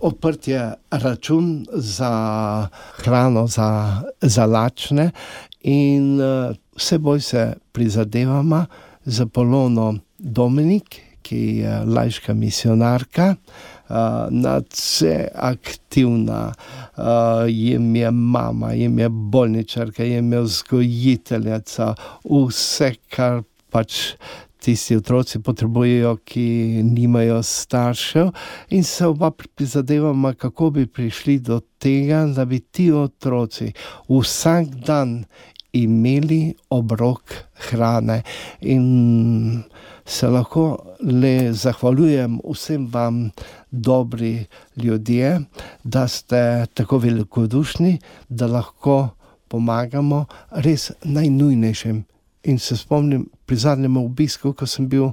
Odprt je račun za hrano, za, za lačne, in uh, vse bolj se prizadevamo za polono Dominik, ki je lajška misionarka. Nadse aktivna, jim je mama, jim je bolničarka, jim je vzgojiteljica, vse, kar pač tisti otroci potrebujejo, ki nimajo staršev, in se oba prizadevamo, kako bi prišli do tega, da bi ti otroci vsak dan imeli obrok hrane. In se lahko le zahvaljujem vsem vam, dobri ljudje, da ste tako velikodušni, da lahko pomagamo res najnujnejšim. In se spomnim pri zadnjem obisku, ko sem bil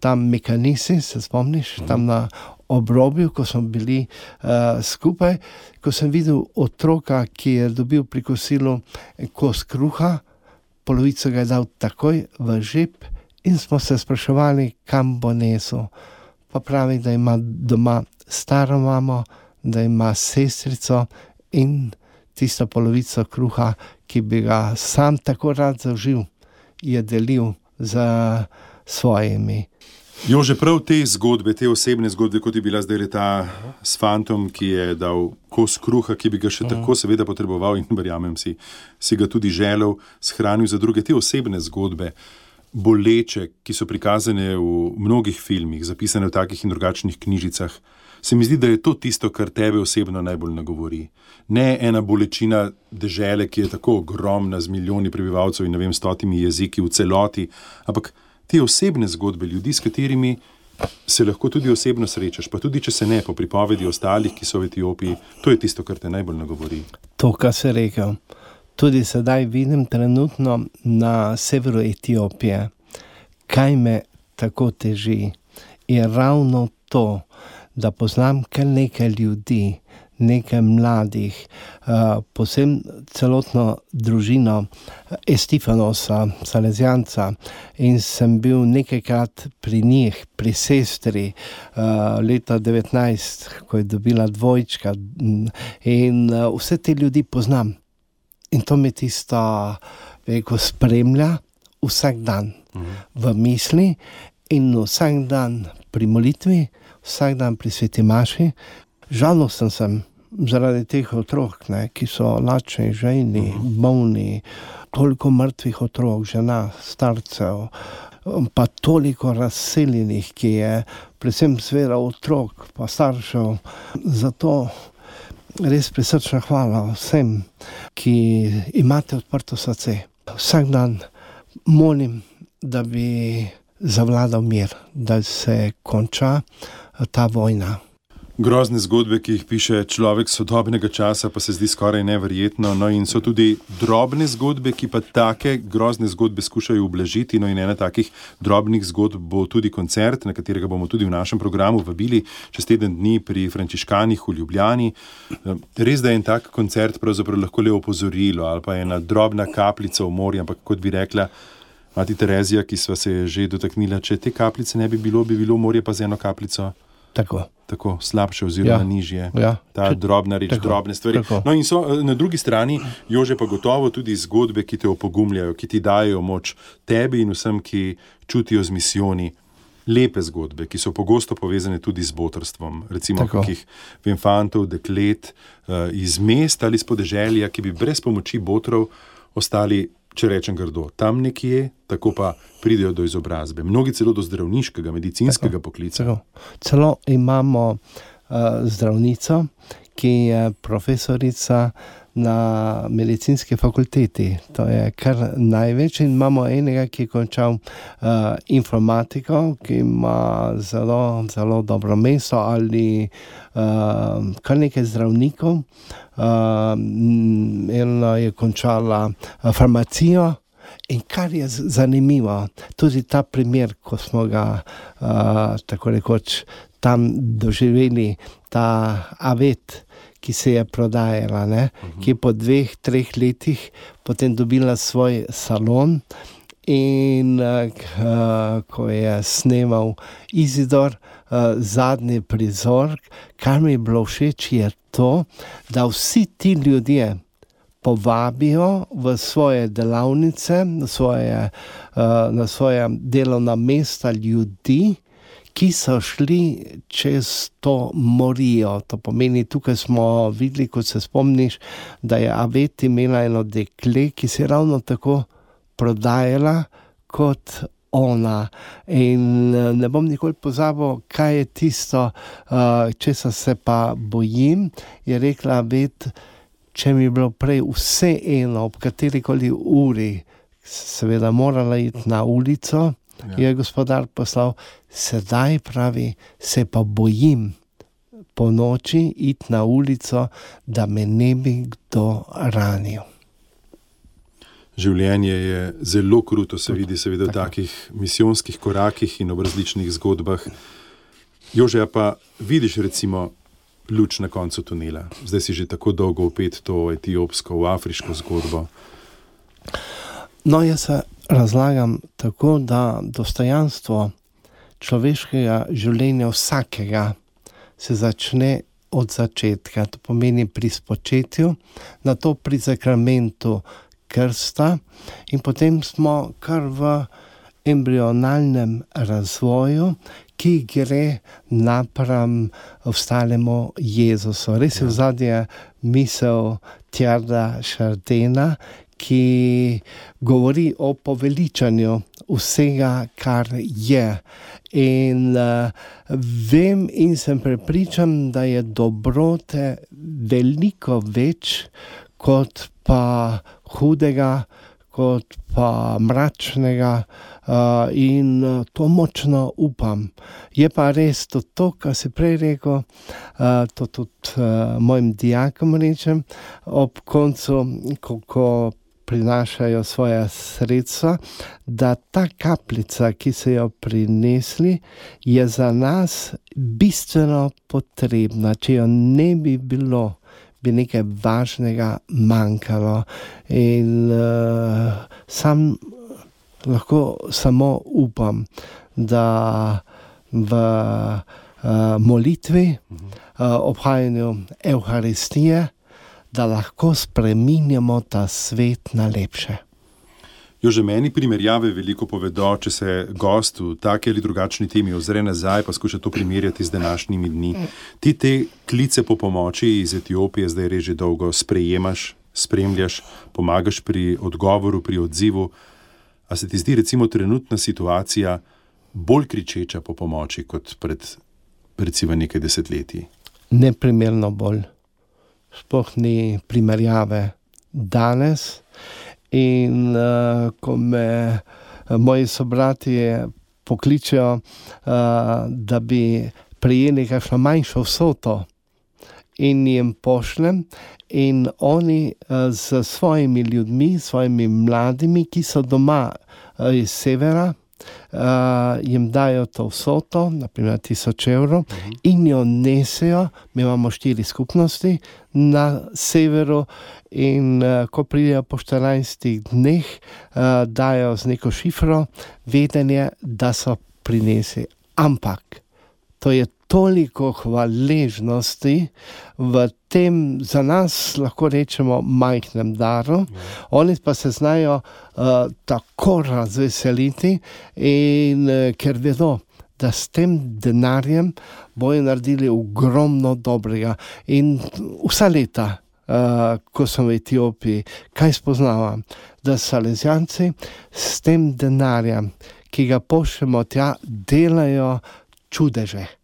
tam Mekanisi, se spomniš, tam na obrobju, ko smo bili uh, skupaj, ko sem videl otroka, ki je dobil pri kosilu kos kruha, polovico ga je dal takoj v žep, in smo se spraševali, kam bo nesel. Pa pravi, da ima doma staro mamo, da ima sestrico in tisto polovico kruha, ki bi ga sam tako rad zaužil, je delil z svojimi. Jo, že prav te zgodbe, te osebne zgodbe, kot je bila zdaj ta s fantom, ki je dal kos kruha, ki bi ga še tako seveda potreboval in verjamem si, si ga tudi želel, shranil za druge te osebne zgodbe. Boleče, ki so prikazane v mnogih filmih, zapisane v takih in drugačnih knjižicah, se mi zdi, da je to tisto, kar tebe osebno najbolj nagovori. Ne ena bolečina države, ki je tako ogromna, z milijoni prebivalcev in ne vem, stotimi jeziki v celoti, ampak te osebne zgodbe ljudi, s katerimi se lahko tudi osebno srečaš, pa tudi če se ne, po pripovedi ostalih, ki so v Etiopiji, to je tisto, kar te najbolj nagovori. To, kar si rekel. Tudi sedaj vidim trenutno na severu Etiopije, kaj me tako teži. Je ravno to, da poznam kar nekaj ljudi, nekaj mladih, uh, posebno celotno družino Estefanosa, Salezijanca. In sem bil nekajkrat pri njih, pri sestri, uh, leta 19, ko je dobila dvojčka. In uh, vse te ljudi poznam. In to me tisto, ki spremlja vsak dan mhm. v misli, in vsak dan pri molitvi, vsak dan pri sveti maši. Žalosten sem zaradi teh otrok, ne, ki so lačni, žejni, mhm. bolni, toliko mrtvih otrok, žena, starcev. Pa toliko razseljenih, ki je, predvsem, zvera otrok, pa staršev. Zato res prisrčna hvala vsem, ki imate odprto srce. Vsak dan molim, da bi zavladal mir, da se konča ta vojna. Grozne zgodbe, ki jih piše človek sodobnega časa, pa se zdi skoraj neverjetno. No, in so tudi drobne zgodbe, ki pa take grozne zgodbe skušajo ublažiti. No, in ena takih drobnih zgodb bo tudi koncert, na katerega bomo tudi v našem programu vabili čez teden dni pri Frančiškanih v Ljubljani. Res, da je en tak koncert pravzaprav lahko le opozorilo ali pa ena drobna kapljica v morju, ampak kot bi rekla. Mati Terezija, ki smo se že dotaknili, če te kapljice ne bi bilo, bi bilo morje pa z eno kapljico. Tako. Tako slabše, oziroma ja. nižje. Ja. Ta če, drobna reč, tako, drobne stvari. No, in so na drugi strani, Jože, pa gotovo tudi zgodbe, ki te opogumljajo, ki ti dajo moč tebi in vsem, ki čutijo z misijoni. Lepe zgodbe, ki so pogosto povezane tudi z botrstvom, recimo kakih infantov, deklet uh, iz mest ali iz podeželja, ki bi brez pomoči botrov ostali če rečem grdo, tam nekje, tako pa pridejo do izobrazbe, mnogi celo do zdravniškega, medicinskega tako, poklica. Tako. Celo imamo uh, zdravnico, ki je profesorica na medicinski fakulteti. To je kar največ. In imamo enega, ki je končal uh, informatiko, ki ima zelo, zelo dobro mesto, ali uh, kar nekaj zdravnikov. Uh, ena je končala farmacijo. In kar je zanimivo, tudi ta primer, ko smo ga uh, tako rekoč tam doživeli, ta avet, ki se je prodajala, uh. -huh. ki je po dveh, treh letih potem dobila svoj salon. In uh, ko je snimal Izidor, uh, zadnji prizor, kar mi je bilo všeč, je to, da vsi ti ljudje povabijo v svoje delavnice, na svoje, uh, na svoje delovna mesta ljudi, ki so šli čez to morijo. To pomeni, tukaj smo videli, kot se spomniš, da je Avet imela eno dekle, ki se je ravno tako prodajala kot ona. In eh, ne bom nikoli pozabil, kaj je tisto, uh, česa se pa bojim. Je rekla, Avet, če mi je bilo prej vse eno, ob kateri koli uri, seveda morala iti na ulico ja. je gospodar poslal, sedaj pravi, se pa bojim po noči iti na ulico, da me ne bi kdo ranil. Življenje je zelo kruto, se vidi seveda, v takih misijonskih korakih in v različnih zgodbah. Jože, pa vidiš recimo luč na koncu tunela, zdaj si že tako dolgo opet to etiopsko, afriško zgodbo. No, jaz se razlagam tako, da dostojanstvo človeškega življenja vsakega se začne od začetka, to pomeni pri spočetju, na to pri zakramentu krsta, in potem smo kar v embrionalnem razvoju, ki gre napram ostalemu Jezusu. Res je v zadnje misel Tjarda Šardena, ki govori o poveličanju vsega, kar je. In uh, vem in sem prepričan, da je dobrote veliko več kot pa hudega, kot pa mračnega. Uh, in uh, to močno upam. Je pa res to, to kar si prej rekel, uh, to tudi uh, mojim dijakom rečem, ob koncu, ko, ko prinašajo svoje sredstva, da ta kapljica, ki so jo prinesli, je za nas bistveno potrebna. Če jo ne bi bilo, bi nekaj važnega manjkalo. In uh, sam lahko samo upam, da v uh, molitvi, uh, obhajanju Euharistije, da lahko spremenjamo ta svet na lepše. Jo že meni primerjave veliko povedo, če se gost v taki ali drugačni temi ozre nazaj, pa skuša to primerjati z današnjimi dni. Ti te klice po pomoči iz Etiopije zdaj res že dolgo sprejemaš, spremljaš, pomagaš pri odgovoru, pri odzivu. A se ti zdi recimo trenutna situacija bolj kričeča po pomoči kot pred recimo nekaj desetletji? Neprimerno bolj sploh ni primerjave danes. In uh, ko me uh, moji sobratje pokličejo, uh, da bi prijeli kakšno manjšo vsoto, in jim pošljem, in oni uh, z svojimi ljudmi, svojimi mladimi, ki so doma uh, iz severa, uh, jim dajo to vsoto, naprimer 1000 evrov, -huh. in jo nesejo. Mi imamo štiri skupnosti na severu, in uh, ko pridejo po 14 dneh, uh, dajo z neko šifro vedenje, da so prinesli. Ampak to je toliko hvaležnosti v tem, za nas lahko rečemo, majhnem daru. Ja. Oni pa se znajo uh, tako razveseliti, in, uh, ker vedo. Da s tem denarjem bojo naredili ogromno dobrega. In vsa leta, uh, ko sem v Etiopiji, kaj spoznavam, da Salezijanci s tem denarjem, ki ga pošljemo tja, delajo čudeže.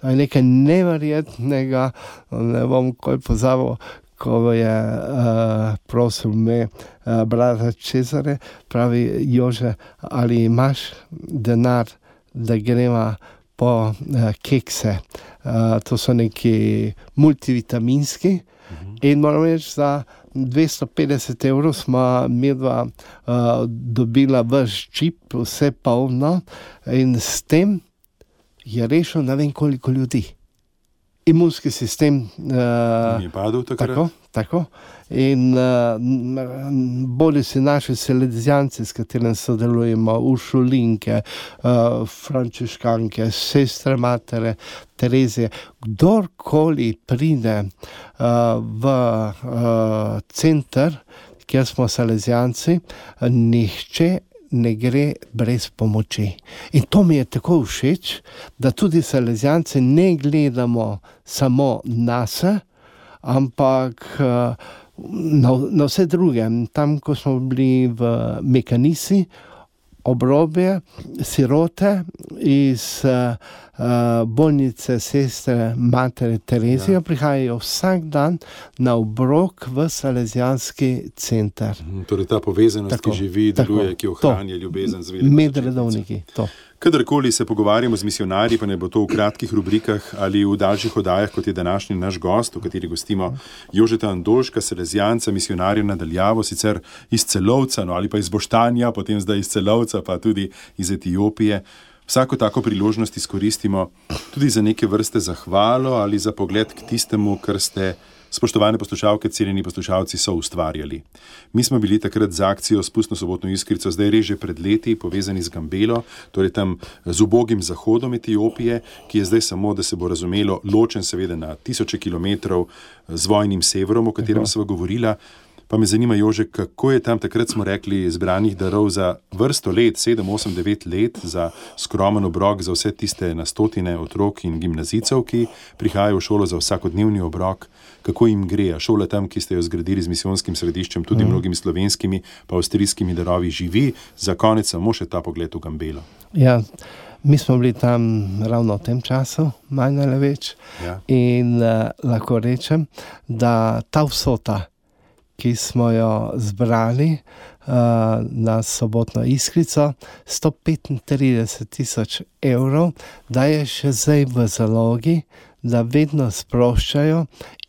To je nekaj nevrjetnega, ne bom kaj pozabil. Ko je uh, prosil me, uh, brata Čezare, pravi Jože, ali imaš denar, da gremo po uh, kekse. Uh, to so neki multivitaminski. Uh mhm. -huh. In moram reči, za 250 evrov smo medva uh, dobila vse čip, vse polno in s tem je rešil ne vem koliko ljudi. Imunski sistem uh, je padel takrat. Tako, tako. In uh, bolj si naši selezijanci, s katerimi sodelujemo, ušulinke, uh, frančiškanke, sestre matere, Terezije, kdorkoli pride uh, v uh, center, kjer smo selezijanci, nihče ne gre brez pomoči. In to mi je tako všeč, da tudi Salezijanci ne gledamo samo na sebe, ampak uh, na, na vse druge. Tam, ko smo bili v Mekanisi, obrobje, sirote iz uh, bolnice sestre Matere Terezije ja. prihajajo vsak dan na obrok v Salezijanski center. Mhm, torej ta povezanost, tako, ki živi, deluje, ki ohranja ljubezen z veliko. Med redovniki. Kadarkoli se pogovarjamo z misionarji, pa ne bo to v kratkih rubrikah ali v daljših oddajah, kot je današnji naš gost, v kateri gostimo Jožeta Andoška, Selezijanca, misionarja nadaljavo, sicer iz celovca, no ali pa iz Boštanja, potem zdaj iz celovca, pa tudi iz Etiopije. Vsako tako priložnost izkoristimo tudi za neke vrste zahvalo ali za pogled k tistemu, kar ste. Spoštovane poslušalke, cenjeni poslušalci so ustvarjali. Mi smo bili takrat z akcijo Spustno sobotno iskrico, zdaj reže pred leti, povezani z Gambelo, torej tam z ubogim zahodom Etiopije, ki je zdaj samo, da se bo razumelo, ločen seveda na tisoče kilometrov z vojnim severom, o katerem smo govorili. Pa me zanima, Jože, kako je tam takrat, smo rekli, zbranih darov za vrsto let, 7, 8, 9 let, za skromen obrok za vse tiste na stotine otrok in gimnazijcev, ki prihajajo v šolo za vsakodnevni obrok, kako jim gre. Šola tam, ki ste jo zgradili z misijonskim središčem, tudi mm. mnogimi slovenskimi, pa avstrijskimi darovi, živi, za konec samo še ta pogled v Gambelo. Ja. Mi smo bili tam ravno v tem času, manj ali več. Ja. In uh, lahko rečem, da ta vsota, ki smo jo zbrali uh, na sobotno iskrico, 135 tisoč evrov, da je še zdaj v zalogi, da vedno sproščajo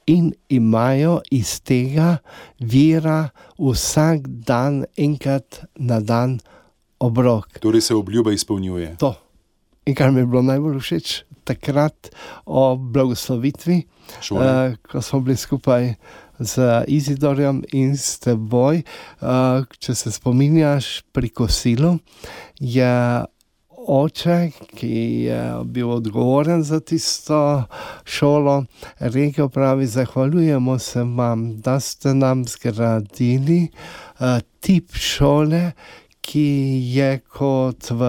in imajo iz tega vira vsak dan, enkrat na dan obrok. Torej se obljuba izpolnjuje. To. In kar mi je bilo najbolj všeč takrat o blagoslovitvi, uh, ko smo bili skupaj z Izidorjem in s teboj. Uh, če se spominjaš pri kosilu, je oče, ki je bil odgovoren za tisto šolo, rekel: pravi, Zahvaljujemo se vam, da ste nam zgradili uh, tip šole ki je kot v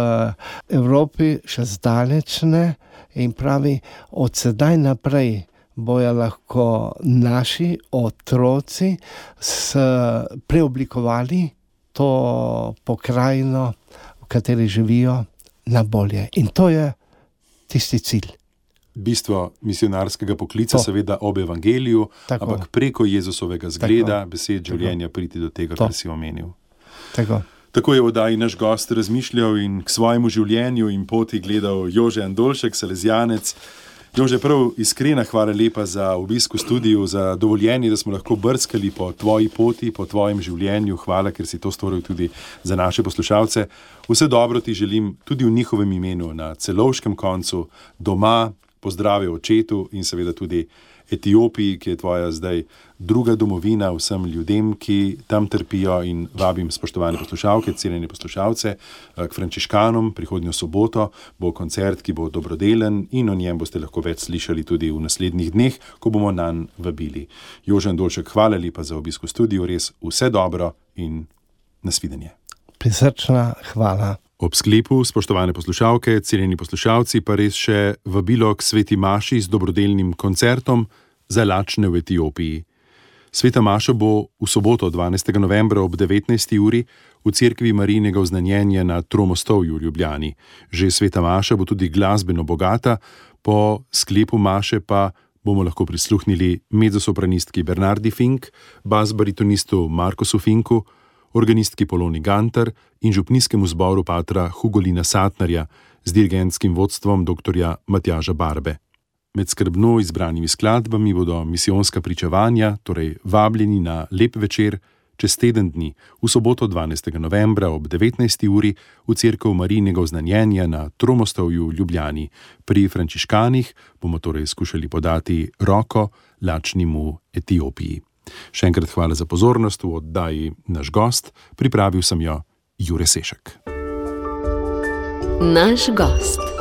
Evropi še zdaleč ne, in pravi, od sedaj naprej bojo lahko naši otroci preoblikovali to pokrajino, v kateri živijo, na bolje. In to je tisti cilj. Bistvo misionarskega poklica, To. seveda ob evangeliju, Tako. ampak preko Jezusovega zgleda, besed življenja, priti do tega, To. kar si omenil. Tako. Tako je v oddaji naš gost razmišljal in k svojemu življenju in poti gledal Jože Andolšek, Salezijanec. Jože, prav iskrena hvala lepa za obisk v studiu, za dovoljenje, da smo lahko brskali po tvoji poti, po tvojem življenju. Hvala, ker si to storil tudi za naše poslušalce. Vse dobro ti želim tudi v njihovem imenu na celovškem koncu, doma, pozdravi očetu in seveda tudi Etiopiji, ki je tvoja zdaj druga domovina vsem ljudem, ki tam trpijo. In vabim spoštovane poslušalke, cenjene poslušalce, eh, k Frančiškanom. Prihodnjo soboto bo koncert, ki bo dobrodelen in o njem boste lahko več slišali tudi v naslednjih dneh, ko bomo na njega vabili. Jožen Dolček, hvala lepa za obisk v studiu, res vse dobro in nasvidenje. Prisrčna hvala. Ob sklepu, spoštovane poslušalke, cenjeni poslušalci, pa res še vabilo k sveti Maši z dobrodelnim koncertom za lačne v Etiopiji. Sveta Maša bo v soboto 12. novembra ob 19. uri v cerkvi Marijnega oznanjenja na Tromostovju v Ljubljani. Že sveta Maša bo tudi glasbeno bogata, po sklepu Maše pa bomo lahko prisluhnili mezzosopranistki Bernardi Fink, bas-baritonistu Markosu Finku, organistki Poloni Gantar in župnijskemu zboru patra Hugolina Satnarja z dirigentskim vodstvom dr. Matjaža Barbe. Med skrbno izbranimi skladbami bodo misijonska pričevanja, torej vabljeni na lep večer čez teden dni, v soboto 12. novembra ob 19. uri v cerkev Marijnega oznanjenja na Tromostovju v Ljubljani. Pri frančiškanih bomo torej skušali podati roko lačnim v Etiopiji. Še enkrat hvala za pozornost v oddaji Naš gost, pripravil sem jo Jure Sešek. Naš gost.